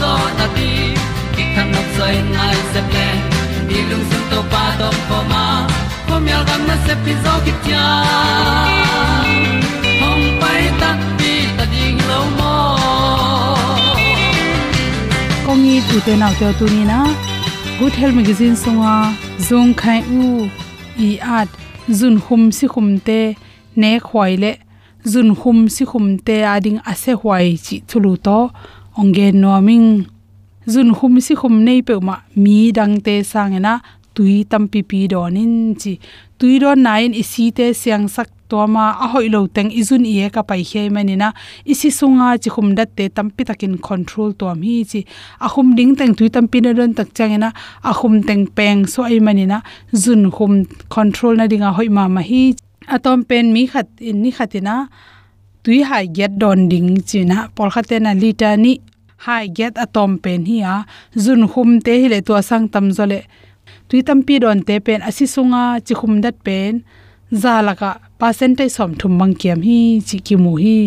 zo na ti ki kan nok sai nai se ple ni lung sun to pa to pa ma. Ko myal gam na se pi zo ki tia hom pai ta ti ta ding lo mo kongi tu te nau te tu ni na good health magazine songa zong khai u i at zun hum si khum te ne khwai le zun hum si khum te ading ase hwai chi thulu to onge noming zun hum si khum nei pe ma mi dang te sangena tui tam pi donin chi. Tui do nine isi te siang sak to ma a hoi lo teng izun ie ka pai he manina isi sunga chi khum dat te tampi takin control to mi chi. A khum ding teng tui tampi na don tak changena a khum teng peng so ai manina zun khum control na dinga hoi ma ma hi. Atom pen mi khat in ni khatina tui hai get don ding china pol khatena lita ni hai get atom pen hi a. Zun khum te hi le to sang tam zole tui tampi don te pen asi sunga chi khum dat pen. Za laka percentage som thum mang kiam hi, chi ki mu hi.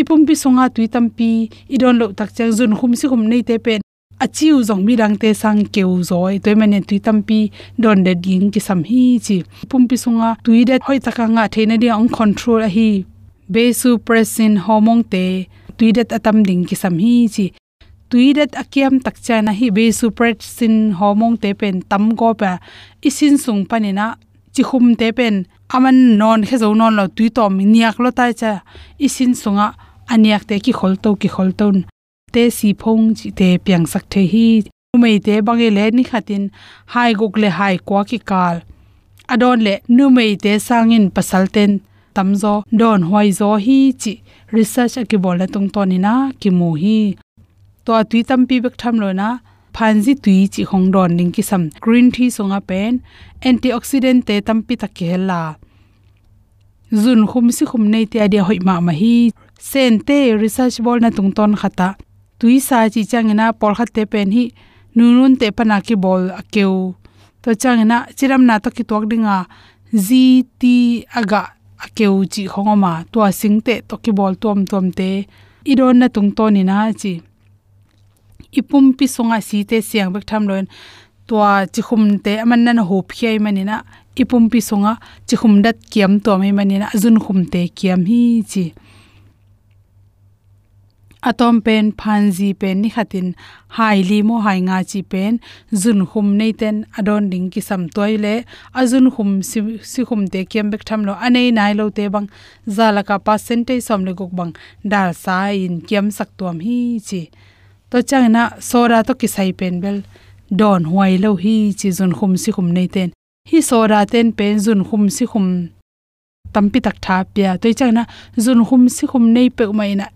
Ipum pi sunga tui tampi idon lo tak chang zun khum si khum nei te pen. Achiu zong mi dang te sang keu zoi e. toy mane tui tampi don de ding ki sam hi chi. Pum pi sunga tui de hoi taka nga theina dia ong control a hi. Vasopressin hormone te tuidat atam ding ki sam hi chi tuidat akiam tak chana hi sin homong te pen tam go pa isin sung panina chi khum te pen aman non khe zo non lo tui tom niak lo tai cha isin sunga aniak te ki khol to ki khol ton te si phong chi te piang sak the hi mei te bange le ni khatin hai gok le hai kwa ki kal. Adon le nu mei te sangin pasalten tamzo, don hoi zo hi chi research ki bol tung tonina na ki mu hi to atui tam pi bek tham loina phanji tui chi khong don ning ki sam. Green tea songa pen, antioxidant te tam pi tak ke la. Zun khum si khum nei te adia hoi ma ma hi. Sen te research bol na tung ton khata tui sa chi changena por khat te pen hi, nunun te pana ki bol akeu to changena chiram na to ki tok dinga gt aga akeu chi khongoma to singte to ki bol tom tom te. Idon na tung ton ni na chi ipum pi songa si te siang bek tham loin to chi khum te aman nan ho phiai manina. Ipum pi songa chi khum dat kiam to mai manina. Azun khum te kiam hi chi. Atom pen phanji pen ni khatin. Haili mo hai nga chi pen. Zun khum nei ten. Adon ding ki sam toile azun khum si khum te kem bek tham lo anei nai lo te bang. Zala ka percentage som le gok bang. Dal sa in kem sak tuam hi chi to chang na sora to ki sai pen bel. Don huai lo hi chi zun khum si khum nei ten. Hi sora ten pen zun khum si khum tampi tak tha pya. To chang na zun khum si khum nei pe mai na.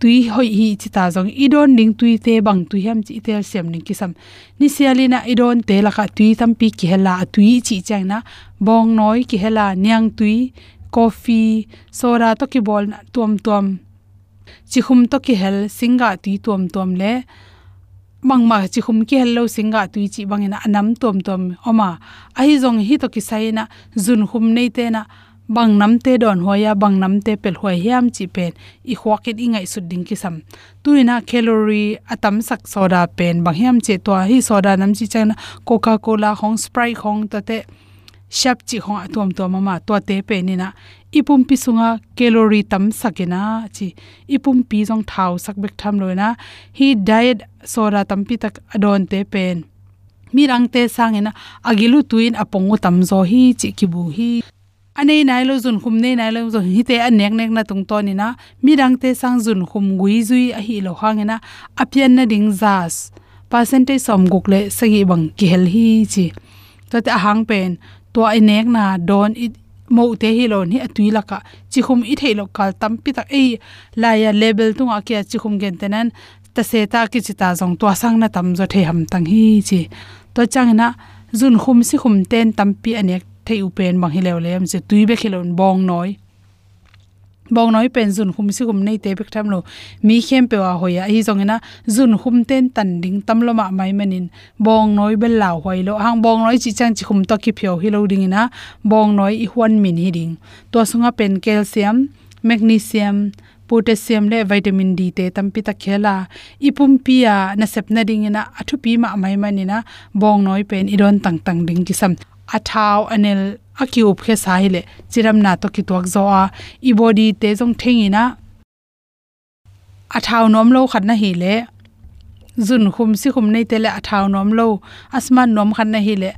Tui hoi hi chi ta jong idon ning tui te bang tui ham chi tel sem ning ki sam. Ni sialina idon te la ka tui tam pi ki hela tui chi chang na. Bong noi ki hela nyang tui, coffee soda to ki bol na tuam tuam chi khum to ki hel singa tui tuam tuam le mang ma chi khum ki hello singa tui chi bangena anam tom tom oma ahi jong hi to ki saina zun khum nei te na bang nam te don hoya bang nam te pel hoi hiam chi pen i khwakit ingai su ding ki sam tuina calorie atam sak soda pen bang hiam che to hi soda nam chi chang coca cola hong sprite hong ta te shap chi hong atom to mama to te pe ni na. Ipum pi sunga calorie tam sakena chi. Ipum pi jong thau sak bek tham loina hi diet soda tam pi tak adon te pen mirang te sangena agilu tuin apongu tam zo hi, chi kibu hi. Ane nai lo zun khum, nei nai lo zo hi te an nek na tung to ni na. Mi rang te sang zun khum gui zui a hi lo hang na apian na ding zas. Percentage som guk le sagi bang ki hel hi, chi. To te ahang pen tua ai nek na don it mo te hi lon hi atui laka. Chi khum i thei lo kal tam pi tak ei la ya label tu nga kya chi khum gen tenan ta se ta ki chi ta jong tua sang na tam zo the ham tang hi chi. To chang na zun khum si khum ten tam pi anek thei upen bang hi lew lem che tui be khilon bong noi bong noi pen zun khum si gum nei te bek tham lo mi khem pe wa hoya hi zong na zun khum ten tan ding tam lo ma mai manin bong noi bel law hoi lo hang bong noi chi chang chi khum to ki phyo hi lo ding na bong noi i hwan min hi ding to sunga pen calcium magnesium potassium le vitamin d te tampi ta khela ipum pia na sep na ding na athu pi ma mai manina bong noi pen iron tang tang ding ki sam athau anel akiup khe sahile chiram na to ki tuak zo a. I body te jong thengi na athau nom lo khat na hi le. Zun khum si khum nei tele le athau nom lo. Asman nom khat na hi le.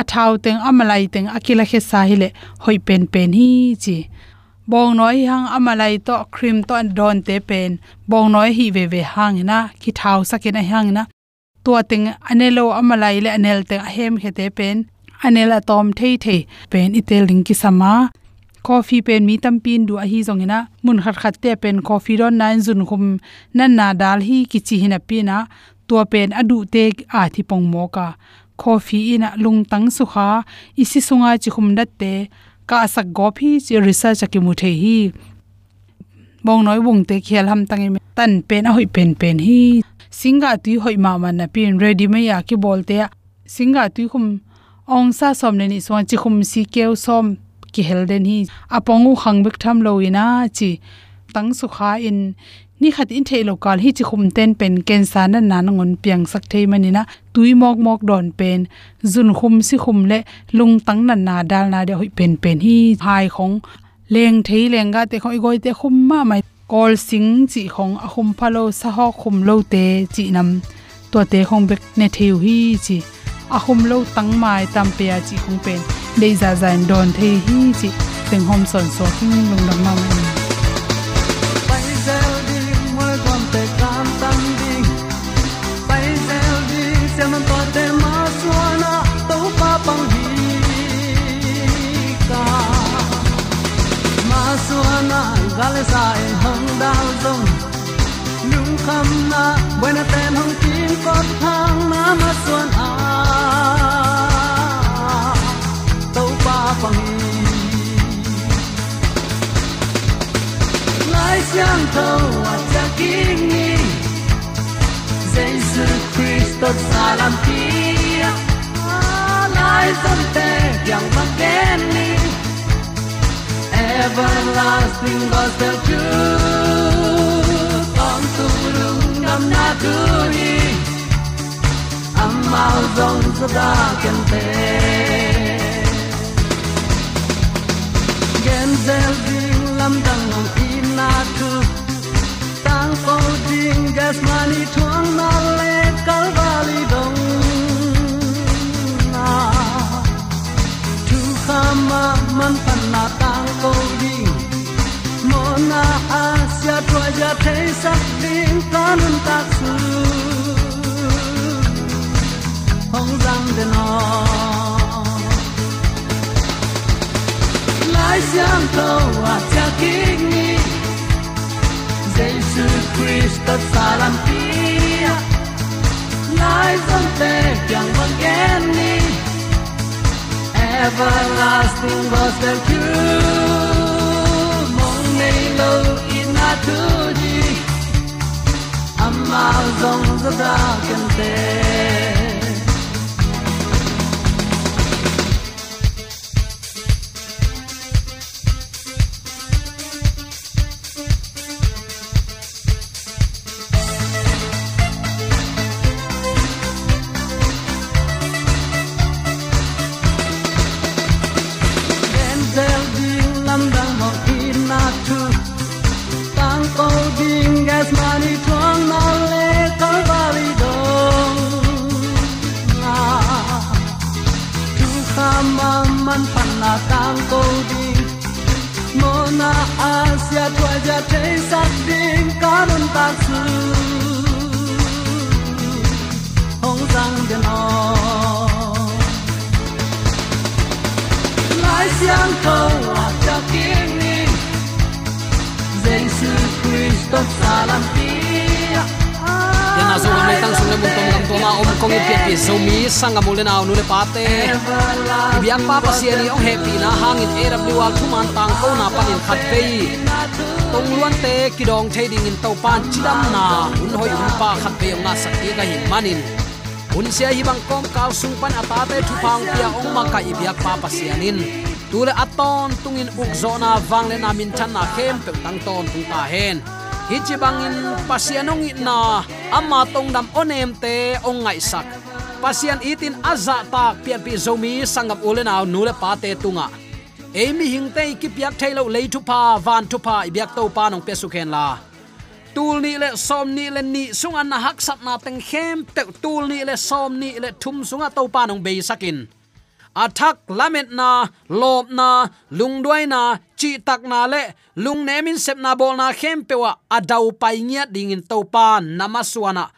Athau teng amalai teng akila khe sahile hoi pen pen hi chi. Bong noi hang amalai to cream to don te pen. Bong noi hi ve ve hang na ki thau sakena hang na to teng anelo amalai le anel te hem khete pen. Anela tom thei thei pen itel ling ki sama coffee pen mi tam pin du a hi zong ina mun khat khat te pen coffee ron nine zun khum nan na dal hi ki chi hina pina to pen adu te a thi pong mo ka coffee ina lung tang su kha isi sunga chi khum dat te ka sak go phi chi research ki mu the hi bong noi bung te khel ham tang tan pen a hoi pen pen hi singa tu hoi ma man na pin ready me ya ki bolte singa tu khum ong sa som ne ni swan chi khum si keu som ki helden hi apongu khangbek tham lo ina chi tang su kha in ni khat in thei lokal hi chi khum ten pen ken sa na na ngon piang sak thei manina tui mok mok don pen zun khum si khum le lung tang na na dal na de hoi pen pen hi hai khong leng thei lenga te khoi goi te khum ma mai kol sing chi khong a khum phalo sa ho khum lo te chi nam to te khong bek ne theu hi chi ahum lo tang mai tam pe chi khung pen dei za zain don the hi chi teng hom son so king lung lam ma gen zel ding lam dang ngom in na tu tang po ding gas money thong na le kal valley dong na. Tu khama man pan na tang po ding. Mo na asia twa ja thei sa ding kanun ta su hong zang de no lai xiang tàu à cha kinh ni Jesus Christ sa lam lai te chẳng bằng gen ni everlasting gospel truth mong nei lo in a tu di. Amma zong za da kan te Giêsu Christo salam pia yana zo ngam tang sung le mun tong gam to ma om kong i piat pi zo mi sanga mule na nu le pa te biak pa pa siani ong happy na hangin aw al thuman tang ko na panin khat pei tong luan te kidong ding in to pan chidam na un hoi un pa khat pei ong na sakti ka hin manin. Un sia hi bang kom kaw sung pan ata te thu pang pia, ong ma ka i biak pa pa sianin tule aton tungin ukzona wangle na min chan na khem pe tang ton tung à. ta hen hi chi bangin pasianong na ama tong dam onem te ong ngai sak pasian itin aza ta pian pi zomi sangap ulen aw nule pa te tunga emi hing te ki piak thailo le tu pa, van tu pa ibyak to pa nong pe su khen la. Tul ni le som ni le ni sunga na hak sat na teng khem pe tul ni le som ni le thum sunga to pa nong be sakin athak lamet na, lop na lungdoi na, chi tak na le, lung nemin sep na bol na khem pewa adau pai nya ding in topa namaswana.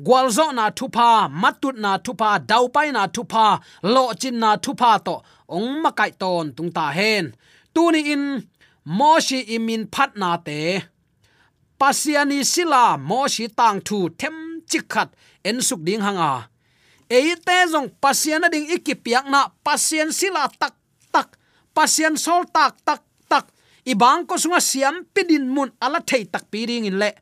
Gwalzo na thupa, matut na thupa, dau pai na thupa, lo chin na thupa to, ong makai ton tung ta hen. Tuni in moshi imin phat na te. Pasiani sila moshi tang thu, them chikhat, en suk ding hanga eite jong pasien ding ikipiak na pasien sila tak tak. Pasien sol tak tak tak. Ibang ko sunga siam pidin mun ala thei tak piring in le.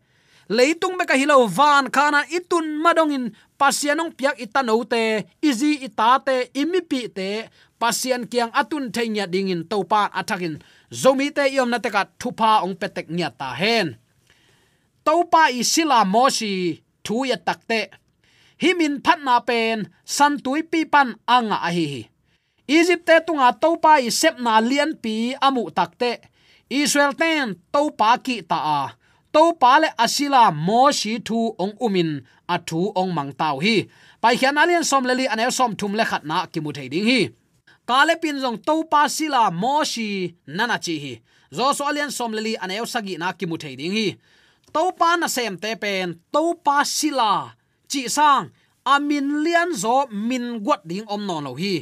Leitung beka hilo van khana itun madongin pasianong piak itanote izi itate, imipi te. Pasian kiang atun theinya dingin topa athakin zomi te yom na teka thupa ong petek nya ta hen. Topa isila mosi thu ya takte himin phatna pen, san tui pi pan anga a hi hi. Egypt te tunga topa i sep na lian pi amu takte israel ten to pa ki ta a. To pa le asila mo shi thu ong umin, a thu ong mang tau hi. Pai khian alian som leli anel som thum le khat na ki mu thei ding hi. Kale pin jong to pa sila mo shi nana chi hi. Zo so alian som leli anel sagi na ki mu thei ding hi. To pa na sem te pen to pa sila chi sang à, amin lian zo min guat ding om non lo hi.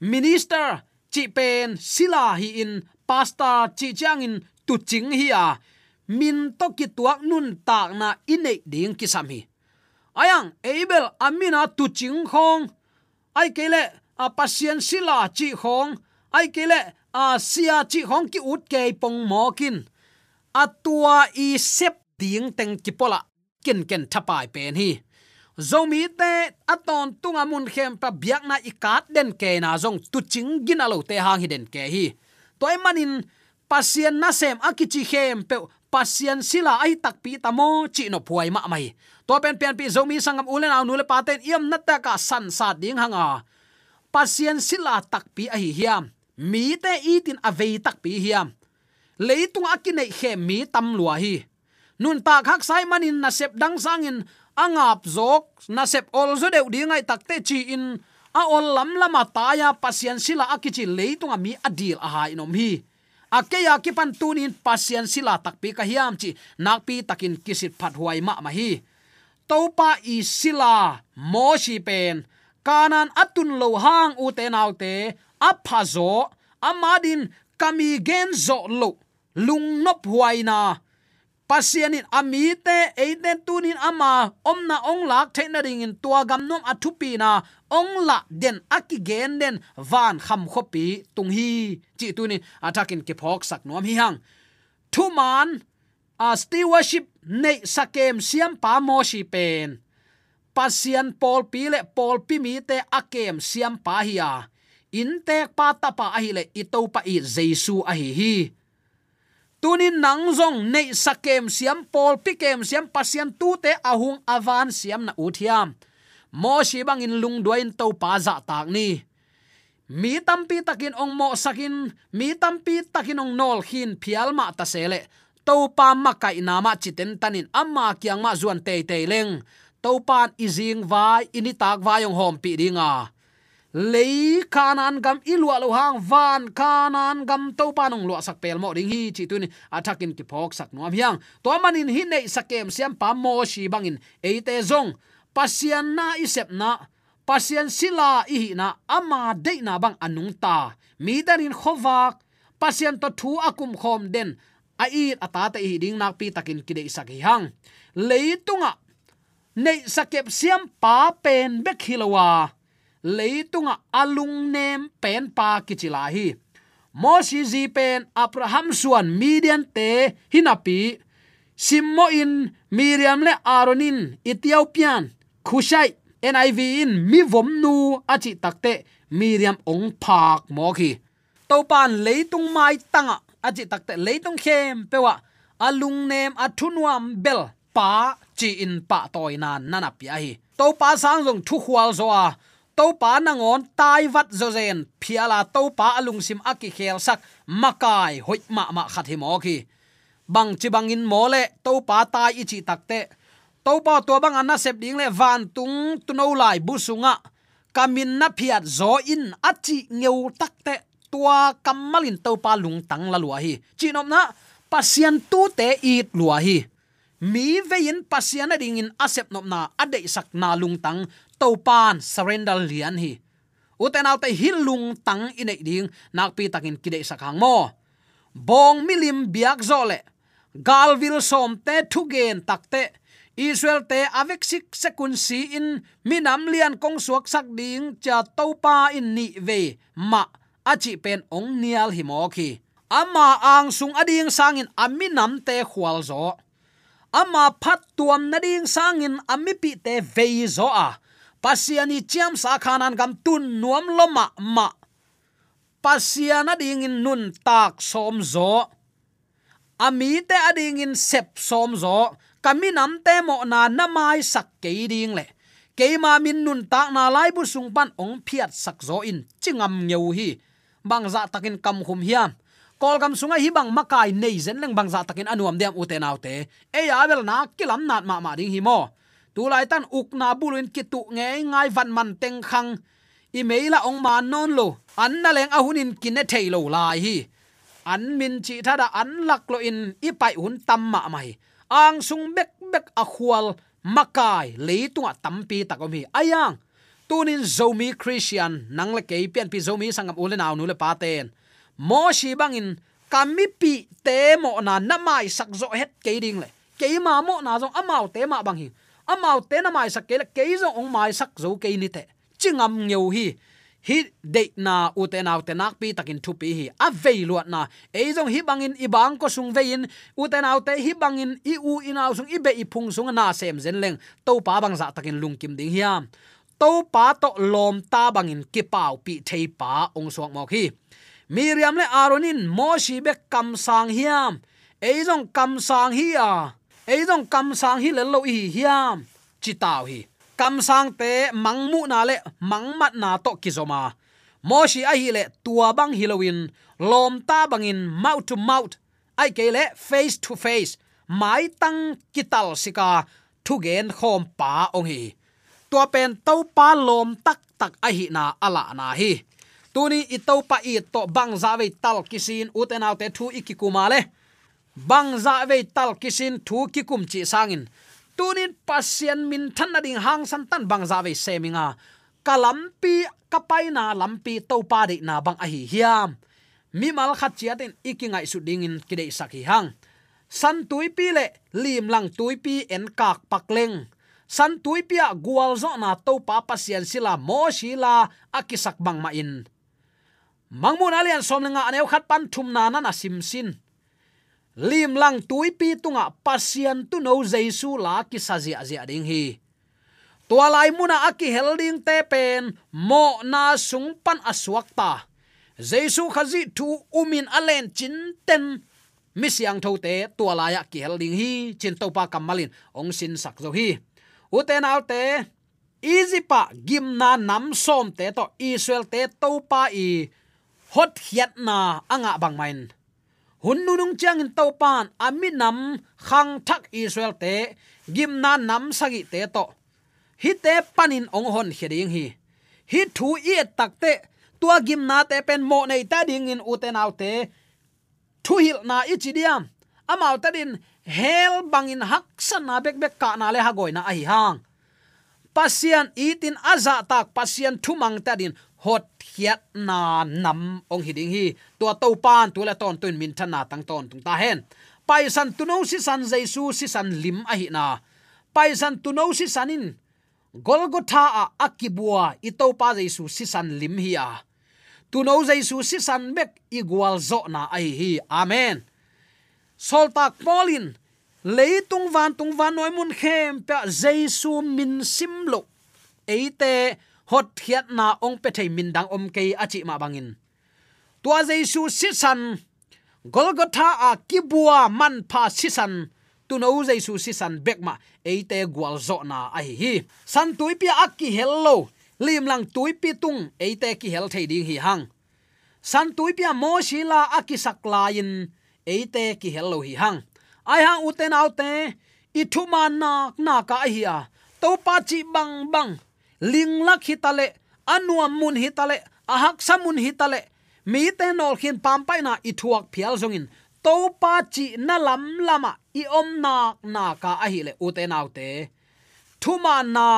Minister chi pen sila hi in, pastor chi chang in tu ching hi à. a min to ki tuak nun tak na ine ding ki sam hi. Ayang, abel à, amina tu ching khong. Ai kele a pasien sila chi khong. Ai kele a sia chi khong ki ut ke pong mo kin atua i sep ding teng ki pola ken ken thapai pen hi zomi te aton tunga mun khem pa biak na ikat den ke na zong tu ching gin alo te hang hi den ke hi. Toy manin, pasien na sem akichi khem pe pasien sila ai tak pi tamo chi no puai ma mai. To pen pen pi zomi sangam ulen aw nule paten iam natta ka san sa ding hanga. Pasien sila tak pi a hi hiam. Mi te itin avei tak pi hiam. Leitung akinai khem mi tam lua hi. Nun ta khak sai manin na sep dang sangin angap zok na sep ol zo deu dingai takte chi in. A ol lam lama ta ya, pasien sila akichi leitung mi adil a ha inom hi. Akeya ki pan tunin pasien sila takpi ka hiam chi nakpi takin kisit phat huai ma ma hi. Topa i sila mo shi pen. Kanan atun lo hang u te nau te aphazo amadin kami gen zo lo, lung nop huai na pasianin amite eiten tunin ama, omna ong lak theina ring in tua gam nom athupi na ong la den aki gen den van kham khopi tung hi chi tunin atakin ke phok sak nom hi hang. Thu man a stewardship nei sakem siam pa mo shi pen. Pasian pol pi le pol pi mi te akem siam pa hi a. In tek pa ta pa hi le i pa i jesu a hi hi tunin nang zong nei sakem siam pol pikem siam pasian tu te ahung avan siam na uthiam mo shi bang in lung duain to pa za tak ni. Mi tampi takin ong mo sakin, mi tampi takin ong nol hin phial ma ta sele to pa ma kai na ma chiten tanin, amma kyang ma zuan te te leng. To pan izing vai, ini tak vai ong hom pi nga lei kanan gam ilwa lo hang, van kanan gam to panong lo sak pel mo ding hi, chi tu ni. Athakin ki phok sak nuam hiang. To manin hi nei sakem siam pa mo shi bangin eite zong. Pasian na isep na pasian sila ihi na ama de na bang anung ta. Mi darin khowak pasian to thu akum khom den. A i ata ta hi ding nak pi takin kide sak hi hang. Leitunga nei sakep siam pa pen bek hilowa leitunga alung nem pen pa kichila hi. Mosi zi pen abraham suan midian te hinapi simmo in miriam le aronin ethiopian khushai niv in mi vom nu achi takte miriam ong phak mo khi to pan leitung mai tanga achi takte leitung khem pewa alung nem athunuam bel pa chi in pa toy nana pia hi. To pa sang jong thu khwal zo a to pa ngon tai wat zo zen. Phiala to pa alung sim aki khel sak. Makai hoi ma ma khat hi mo khi bang chi bang in mole to pa tai ichi takte to pa to bang anna sep ding le, van tung tu no lai bu sunga kamin na phiat zo in achi ngeu takte tua kamalin to pa lung tang la lua hi. Chinom na pasian tu te it lua hi. Mi vein pasian a ding in asep nom na ade sak na lung tang to pan surrender lian hi. Uten autte hilung tang inei ding, nak pi takin kide sakhang mo. Bong milim biak zole galvil som te thugen takte israel te avek sik sekun si in minam lian kong suak sak ding cha topa in ni ve ma achi pen ong nial hi mo khi ama ang sung ading sangin aminam te khwal zo. Ama phat tuam na ding sangin amipi te ve zo a pasiani chiam sa khanan gam tun nuam loma ma. Pasiana ding in nun tak som zo. Ami te ading in sep som zo. Kami nam te mo na namai sak ke ding le. Ke ma min nun tak na lai bu sung pan ong phiat sak zo in chingam ngeu hi. Bang za takin kam khum hiam. Kol gam sunga hi bang makai nei zen leng bang za takin anuam dem uten autte e ya bel na kilam nat ma ma ding hi mo tu lai tan uk na bulun kitu nge ngai van man teng khang. I meila ong ma non lo. An na leng ahunin kinne thailo lai hi. An min chi thada an lak lo in, i pai hun tam ma mai. Ang sung bek bek a khwal makai leitunga tampi takomi ayang, tunin zomi christian, nang le ke pian pi zomi sangam ule naw nu le paten mo shi bangin kami pi te mo na namai sak zo het ke ding le. Ke ma mo na zo amao te ma bang hi amau te na mai sak ke le ke zo ong mai sak zo ke ni te. Chingam ngeu hi. Hi de na u te na te nak pi takin thu pi hi. A ve luat na. E jong hi bangin i bang ko sung vein. U te na te hi bangin i u inaw sung i be i phung sung na sem zen leng. To pa bang za takin lung kim ding hiam. To pa to lom ta bangin ki pau pi thei pa ong suak mok hi. Miriam le aronin mo shi be kam sang hiam. E jong kam sang hi a e jong kam sang hi le lo hi hiam, chi tao hi. Kam sang te mangmu na le mangmat na to kizoma mo shi a hi le tua bang halloween, lom ta bangin, mouth to mouth. Ai ke le face to face, mai tang kital sika, thu gen khom pa ong hi. Tua pen to pa lom tak tak a hi na ala na hi. Tuni i to pa i to bang za ve tal kisin uten autte thu ikikuma le bang za ve tal kisin thu kikum chi sangin. Tunin pasien min than na ding hang san tan bang za ve seminga kalampi kapaina lampi to pa de na bang a hi hiam. Mi mal khat chiatin ikingai su ding in kidei saki hang. San tui pi le, lim lang tui pi en kak pakleng san tui pi a gwal zo na to pa pasien sila mo sila akisak bang ma in. Mangmun alian som nga aneu khat pan thum na na sim sin lim lang tui pi tunga pasian tu no jesu la ki sazia zia ding hi. Tua lai muna aki helding te pen, mo na sung pan aswak ta. Jesu khazi thu umin alen chin ten. Misyang tho te tua lai aki ki helding hi, chin to pa kamalin ong sin sak zo hi. Uten te easy pa, gim na nam som te to israel te to pa i. Hot hiat na anga bang main hun nu nung chang in to pan ami nam, khang thak israel te, gim na nam sagi te to. Hi te panin ong hon heding hi. Hi thu i tak te, tua gim na te pen mo nei ta ding in uten au te, thu hil na i chi diam. Amau ta din, hel bangin hak san na bek bek ka na le ha goi na ai hang. Pasian itin aza tak pasian thumang ta din hot hiat na nam ong hiding hi. Tua to pan tu la ton, tuin min thana tang ton, tung ta hen. Pai san tu no si san jaisu si san lim a hi na. Pai san tu no si sanin golgotha a akibua, i to pa jaisu si san lim hi a. Tu no jaisu si san bek igual zo na ai hi amen. Soltak polin leitung van, tung van noi mun khem pa jaisu min simlo eite hot khiat na ong pe thei min dang om ke achi ma bangin. Tua jesu sisan, golgotha a kibua man pha sisan. Tu no jesu sisan bekma eite gwal zo na a hi hi. San tuipi akki hello lim lang tuipi tung eite ki hel thei ding hi hang. San tuipi mo shila aki saklain eite ki hello hi hang. Ai hang uten autte i thuma na na ka hi a. To pa chi bang bang linglak hitale anuam mun hitale ahak samun hitale mi te nol khin pampai na ithuak phial zongin. To pa chi na lam lama i om na na ka a hi le u te nau te. Thuma na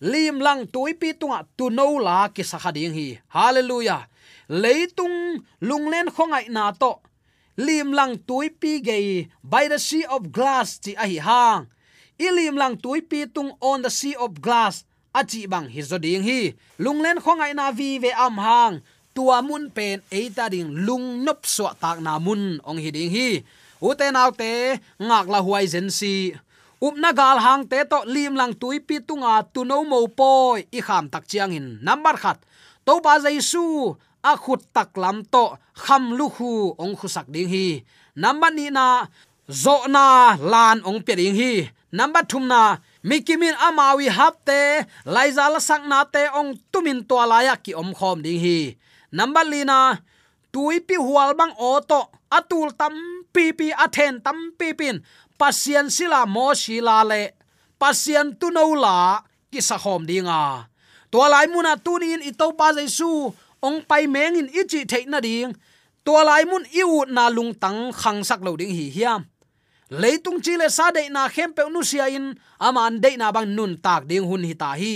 lim lang tui pi tunga tu no la ki sakha ding hi. Hallelujah. Leitung lunglen khongai na to. Lim lang tui pi ge by the sea of glass chi a hi hang. Ilim lang tui pi tung on the sea of glass achi bang hi zo ding hi. Lunglen khongai na vi ve am hang. Tua mun pen eita ding lung nop so tak na mun ong hi ding hi. Ute naw te, ngak la huai zen si. Up na gal hang te to lim lang tui pi tunga tu no mo poi. I kham tak chiang in number khat. To ba jaisu, a khut tak lam to kham lu khu ong khusak ding hi. Number ni na, zo na lan ong pe ding hi. Number thum na mikimin amawi hapte laizal sakna te ong tumin to laya ki om khom ding hi. Number lina tuipi hual bang oto atul tam pi pi, athen tam pi pin. Pasien sila mo sila le. Pasien tu no la, ki sa khom dinga to lai muna tunin ito pa jaisu ong pai meng in ichi theina ding. To lai mun iu na lung tang khang sak lo ding hi hiam leitung chi le sa de na khem pe nu sia in aman de na bang nun tak ding hun hi ta hi.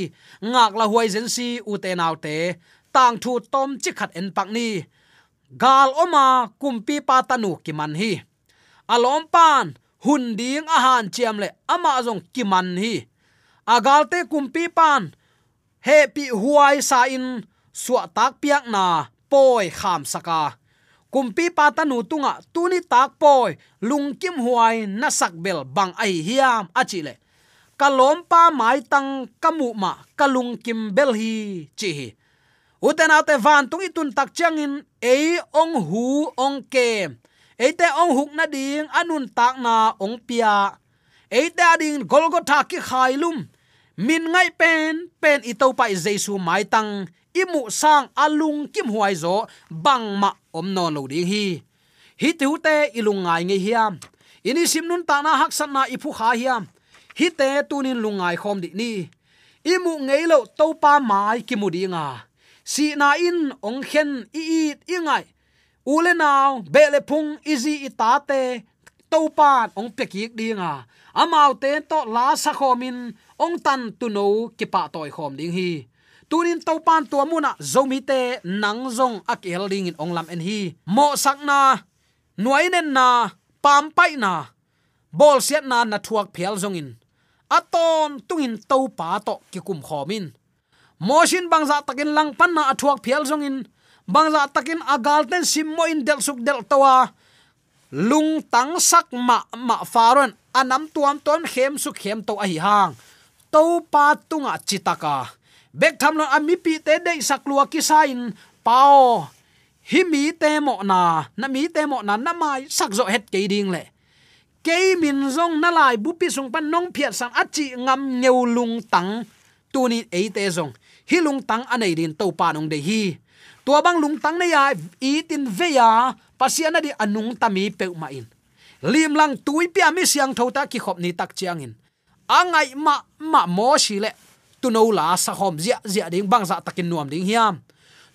Ngak la huai zen si u te nau te. Tang thu tom chi khat en pak ni. Gal oma kumpi pa tanu ki man hi. Alom pan, hun ding a han chiam le ama zong ki man hi. Agal te kumpi pan, he pi huai sa in suwa tak piak na, poi kham saka kumpi patanu tunga tuni tak poi. Lungkim huai na sakbel bang ai hiam achile kalom pa mai tang kamu ma kalung kim bel hi, chi hi. Uten ate van tung itun tak changin ei ong hu ong kem eite ong huk na ding anun tak na ong pia. Eite ading golgotha ki khailum min ngai pen pen itau pa jesu mai tang imu sang alung kim huai zo, bang ma om non lo ding hi. Hi tu te ilung ngai nge hiam. Ini sim nun ta na hak san na ipu kha hiam. Hi te tunin lungai khom di ni. Imu ngei lo to pa mai ki mu dinga si na in ong khen i i ingai ule naw bele phung izi itate to pa ong pekik dinga amau te to la sa khomin ong tan tu no ki pa toy khom ding hi tunin topan to muna zomi te nang zong akel ding in onglam en hi. Mo sakna nuainen na, pam pai na, bol siat na na thuak phial zong in. Aton tungin to pa to kikum khomin moshin bangza takin lang pan na athuak phial zong in. Bangza takin agal ten sim in del suk del towa lung tang sak ma ma faron anam tuam ton khem su khem to a hi hang. To pa tunga chitaka bek tham lo ami pi te dei sak lua ki sain, pao, hi mi te mo na na mi te mo na na mai sak zo het ke ding le. Ke min zong na lai bu pi sung pan nong phiat sang achi ngam neu lung tang, tu ni e te zong. Hi lung tang anei din to pa nong de hi. Tua bang lung tang ne ya i tin ve ya pasiana di anung tami pe ma in. Lim lang tui pi ami siang thota ki khop ni tak chiang in. Angai ma ma mo shi le tu no la sa hom zia zia ding bang za takin nuam ding hiam.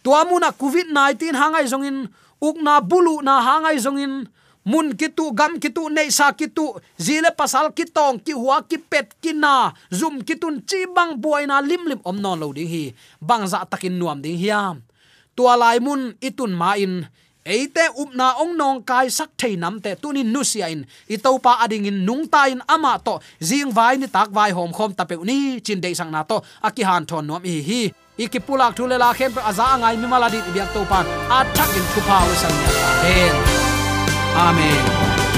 To amuna covid 19 hangai zongin ukna bulu na hangai zongin mun kitu, gam kitu, nei sa kitu, zile pasal kitong, ki huwa ki pet, ki na, zum kitun, chi bang buai na lim lim om non lo ding hi, bang za takin nuam ding hiam. Tua lai mun, itun ma in eite upna ong nong kai sak thei nam te tunin nu sia in i to pa ading in nung ta in ama to. Jing vai ni tak vai hom khom tape ni. Chin dei sang na to. Aki han thon nom hi. Hi ikipulak thule la khem pra aza ngai mi mala di biak to pan. A thak in thupa pa san ya amen. Amen.